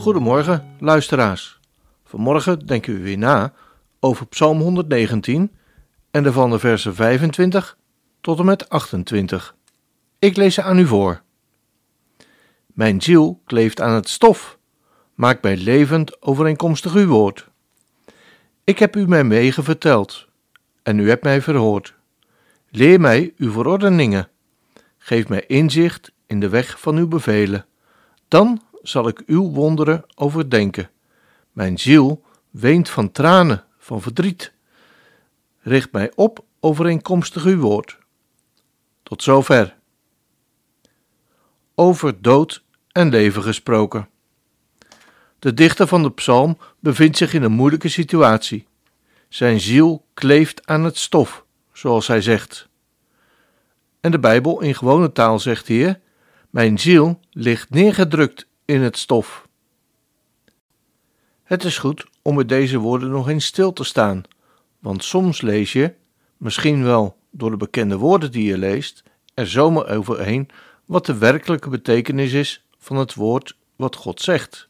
Goedemorgen, luisteraars. Vanmorgen denken we weer na over Psalm 119 en daarvan de versen 25 tot en met 28. Ik lees ze aan u voor. Mijn ziel kleeft aan het stof, maak mij levend overeenkomstig uw woord. Ik heb u mijn wegen verteld en u hebt mij verhoord. Leer mij uw verordeningen. Geef mij inzicht in de weg van uw bevelen. Dan zal ik uw wonderen overdenken. Mijn ziel weent van tranen, van verdriet. Richt mij op overeenkomstig uw woord. Tot zover. Over dood en leven gesproken. De dichter van de psalm bevindt zich in een moeilijke situatie. Zijn ziel kleeft aan het stof, zoals hij zegt. En de Bijbel in gewone taal zegt hier: Mijn ziel ligt neergedrukt in het stof. Het is goed om met deze woorden nog eens stil te staan, want soms lees je, misschien wel door de bekende woorden die je leest, er zomaar overheen wat de werkelijke betekenis is van het woord wat God zegt.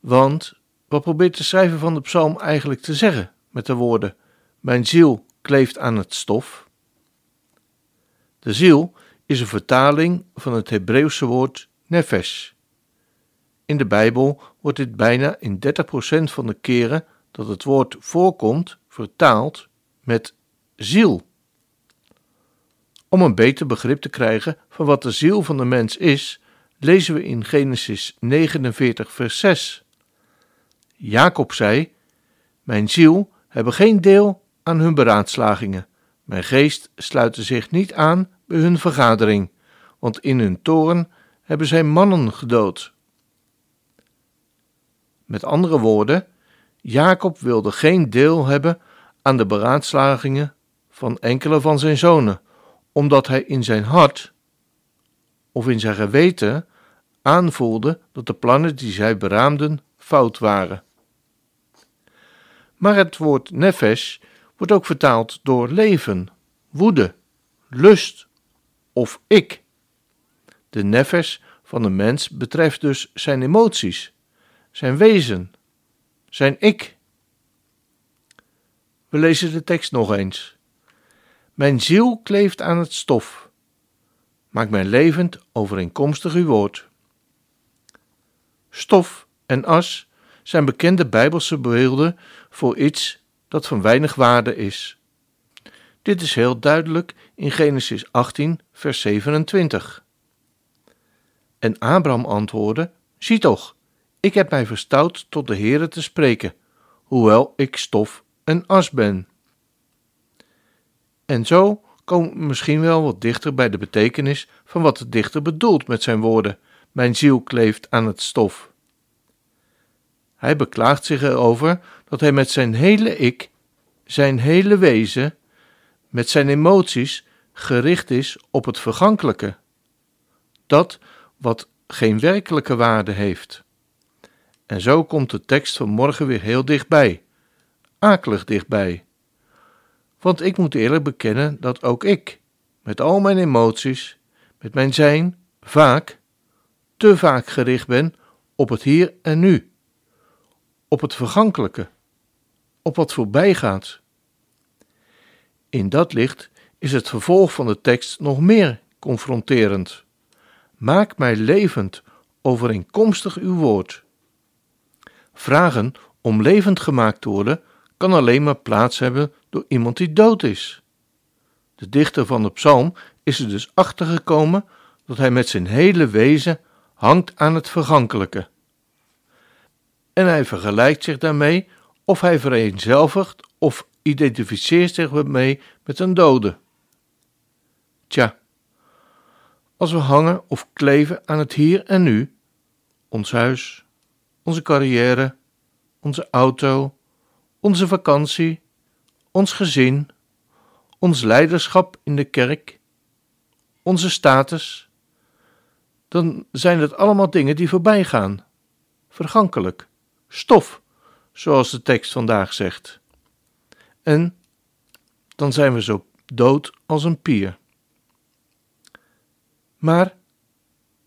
Want wat probeert de schrijver van de psalm eigenlijk te zeggen met de woorden: Mijn ziel kleeft aan het stof? De ziel is een vertaling van het Hebreeuwse woord nefesh. In de Bijbel wordt dit bijna in 30% van de keren dat het woord voorkomt vertaald met ziel. Om een beter begrip te krijgen van wat de ziel van de mens is, lezen we in Genesis 49, vers 6. Jacob zei: Mijn ziel hebben geen deel aan hun beraadslagingen. Mijn geest sluit zich niet aan bij hun vergadering, want in hun toren hebben zij mannen gedood. Met andere woorden, Jacob wilde geen deel hebben aan de beraadslagingen van enkele van zijn zonen, omdat hij in zijn hart of in zijn geweten aanvoelde dat de plannen die zij beraamden fout waren. Maar het woord nefesh wordt ook vertaald door leven, woede, lust of ik. De nefesh van de mens betreft dus zijn emoties, zijn wezen, zijn ik. We lezen de tekst nog eens. Mijn ziel kleeft aan het stof. Maak mij levend overeenkomstig uw woord. Stof en as zijn bekende bijbelse beelden voor iets dat van weinig waarde is. Dit is heel duidelijk in Genesis 18, vers 27. En Abraham antwoordde: Zie toch, ik heb mij verstout tot de Heere te spreken, hoewel ik stof en as ben. En zo komen we misschien wel wat dichter bij de betekenis van wat de dichter bedoelt met zijn woorden: Mijn ziel kleeft aan het stof. Hij beklaagt zich erover dat hij met zijn hele ik, zijn hele wezen, met zijn emoties gericht is op het vergankelijke. Dat wat geen werkelijke waarde heeft. En zo komt de tekst van morgen weer heel dichtbij, akelig dichtbij. Want ik moet eerlijk bekennen dat ook ik, met al mijn emoties, met mijn zijn, vaak, te vaak gericht ben op het hier en nu, op het vergankelijke, op wat voorbij gaat. In dat licht is het vervolg van de tekst nog meer confronterend. Maak mij levend, overeenkomstig uw woord. Vragen om levend gemaakt te worden kan alleen maar plaats hebben door iemand die dood is. De dichter van de psalm is er dus achter gekomen dat hij met zijn hele wezen hangt aan het vergankelijke. En hij vergelijkt zich daarmee of hij vereenzelvigt of identificeert zich mee met een dode. Tja, als we hangen of kleven aan het hier en nu, ons huis, onze carrière, onze auto, onze vakantie, ons gezin, ons leiderschap in de kerk, onze status, dan zijn het allemaal dingen die voorbij gaan, vergankelijk, stof, zoals de tekst vandaag zegt. En dan zijn we zo dood als een pier. Maar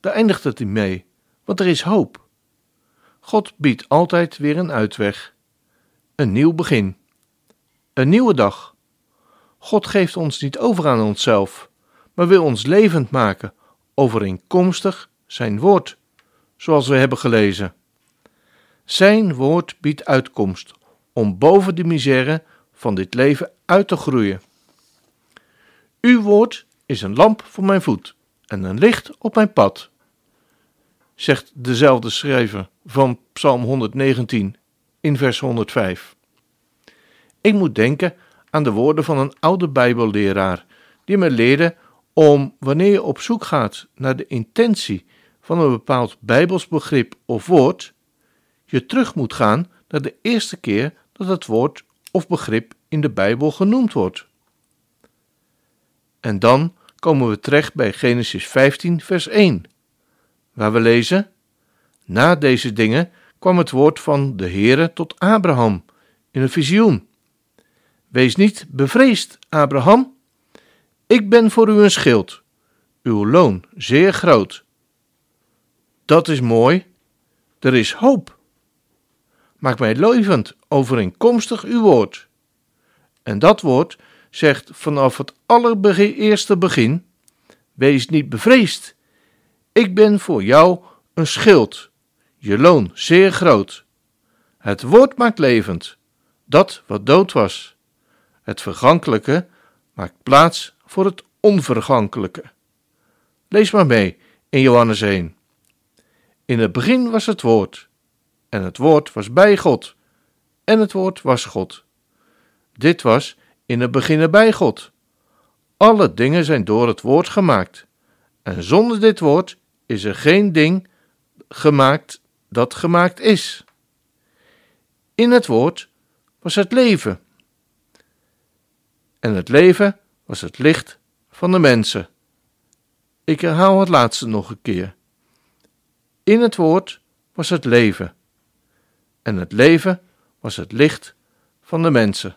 daar eindigt het niet mee, want er is hoop. God biedt altijd weer een uitweg, een nieuw begin, een nieuwe dag. God geeft ons niet over aan onszelf, maar wil ons levend maken, overeenkomstig zijn woord, zoals we hebben gelezen. Zijn woord biedt uitkomst om boven de misère van dit leven uit te groeien. Uw woord is een lamp voor mijn voet en een licht op mijn pad, zegt dezelfde schrijver van Psalm 119 in vers 105. Ik moet denken aan de woorden van een oude Bijbelleraar, die me leerde om wanneer je op zoek gaat naar de intentie van een bepaald Bijbels begrip of woord, je terug moet gaan naar de eerste keer dat het woord of begrip in de Bijbel genoemd wordt. En dan komen we terecht bij Genesis 15, vers 1, waar we lezen: Na deze dingen kwam het woord van de Heere tot Abraham in een visioen. Wees niet bevreesd, Abraham. Ik ben voor u een schild, uw loon zeer groot. Dat is mooi, er is hoop. Maak mij levend overeenkomstig uw woord. En dat woord zegt vanaf het allereerste begin: Wees niet bevreesd. Ik ben voor jou een schild, je loon zeer groot. Het woord maakt levend, dat wat dood was. Het vergankelijke maakt plaats voor het onvergankelijke. Lees maar mee in Johannes 1. In het begin was het woord, en het woord was bij God, en het woord was God. Dit was in het begin bij God. Alle dingen zijn door het woord gemaakt. En zonder dit woord is er geen ding gemaakt dat gemaakt is. In het woord was het leven. En het leven was het licht van de mensen. Ik herhaal het laatste nog een keer. In het woord was het leven. En het leven was het licht van de mensen.